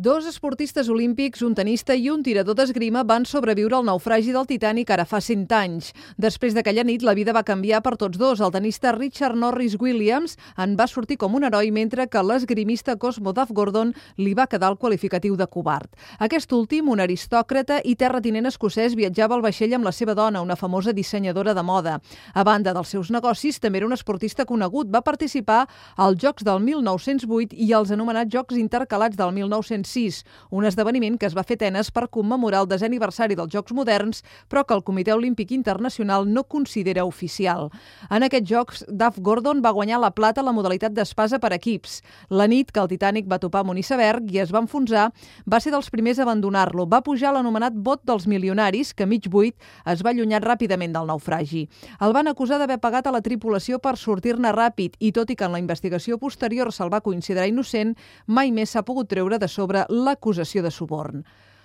Dos esportistes olímpics, un tenista i un tirador d'esgrima van sobreviure al naufragi del Titanic ara fa 100 anys. Després d'aquella nit, la vida va canviar per tots dos. El tenista Richard Norris Williams en va sortir com un heroi, mentre que l'esgrimista Cosmo Duff Gordon li va quedar el qualificatiu de covard. Aquest últim, un aristòcrata i terratinent escocès, viatjava al vaixell amb la seva dona, una famosa dissenyadora de moda. A banda dels seus negocis, també era un esportista conegut. Va participar als Jocs del 1908 i als anomenats Jocs Intercalats del 1906 2006, un esdeveniment que es va fer tenes per commemorar el desè aniversari dels Jocs Moderns, però que el Comitè Olímpic Internacional no considera oficial. En aquests Jocs, Duff Gordon va guanyar la plata a la modalitat d'espasa per equips. La nit que el Titanic va topar amb un iceberg i es va enfonsar, va ser dels primers a abandonar-lo. Va pujar l'anomenat bot dels milionaris, que mig buit es va allunyar ràpidament del naufragi. El van acusar d'haver pagat a la tripulació per sortir-ne ràpid i, tot i que en la investigació posterior se'l va considerar innocent, mai més s'ha pogut treure de sobre l'acusació de suborn.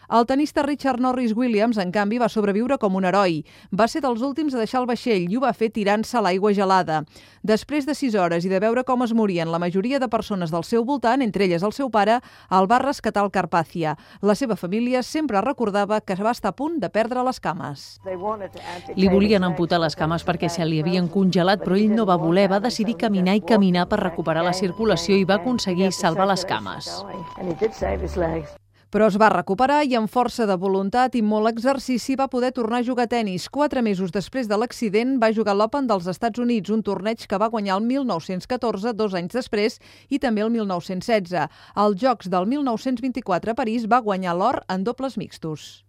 El tenista Richard Norris Williams, en canvi, va sobreviure com un heroi. Va ser dels últims a deixar el vaixell i ho va fer tirant-se a l'aigua gelada. Després de sis hores i de veure com es morien la majoria de persones del seu voltant, entre elles el seu pare, el va rescatar al Carpàcia. La seva família sempre recordava que va estar a punt de perdre les cames. Li volien amputar les cames perquè se li havien congelat, però ell no va voler, va decidir caminar i caminar per recuperar la circulació i va aconseguir salvar les cames però es va recuperar i amb força de voluntat i molt exercici va poder tornar a jugar a tennis. Quatre mesos després de l'accident va jugar l'Open dels Estats Units, un torneig que va guanyar el 1914, dos anys després, i també el 1916. Als Jocs del 1924 a París va guanyar l'or en dobles mixtos.